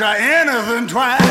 Try anything twice.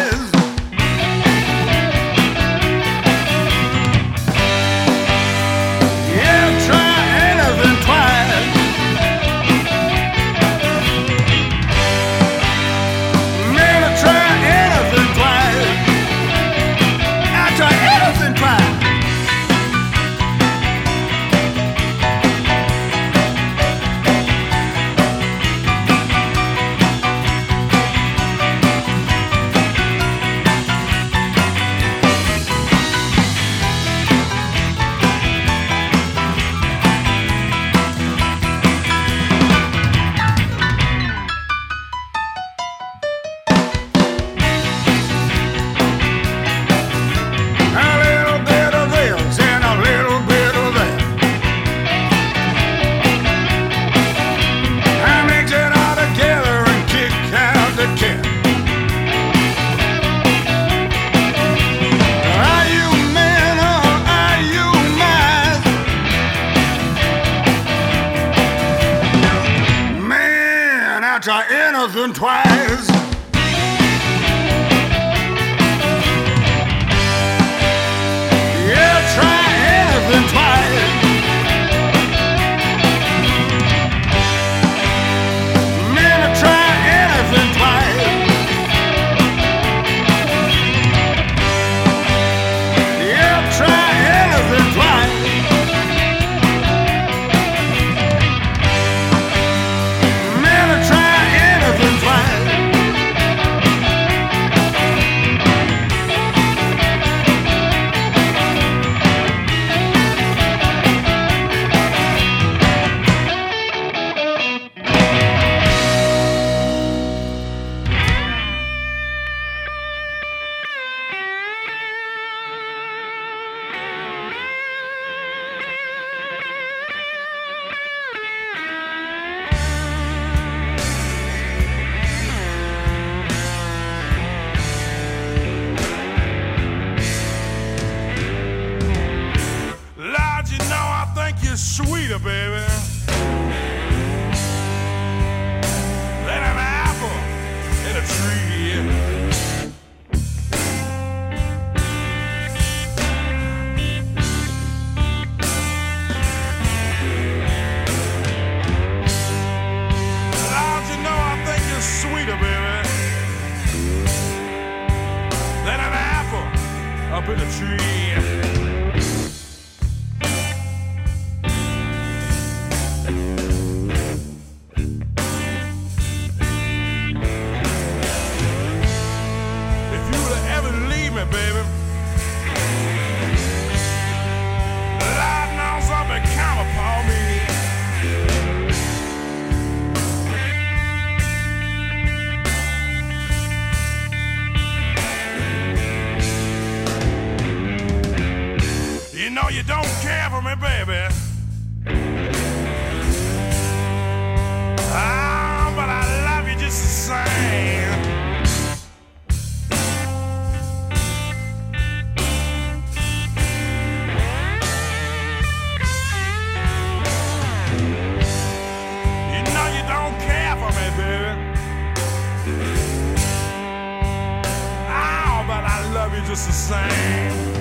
just the same.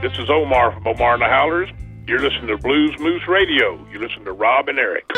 This is Omar from Omar and the Howlers. You're listening to Blues Moose Radio. You listen to Rob and Eric.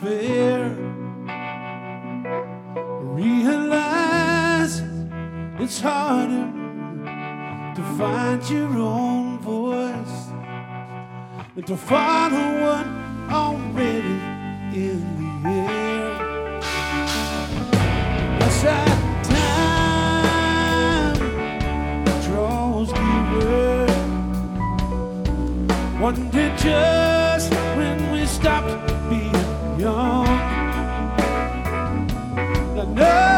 despair. Realize it's harder to find your own voice than to follow one already in the air. Yes, I One day just when we stopped young. I know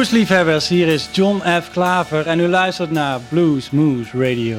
Bluesliefhebbers, hier is John F. Klaver en u luistert naar Blues Moose Radio.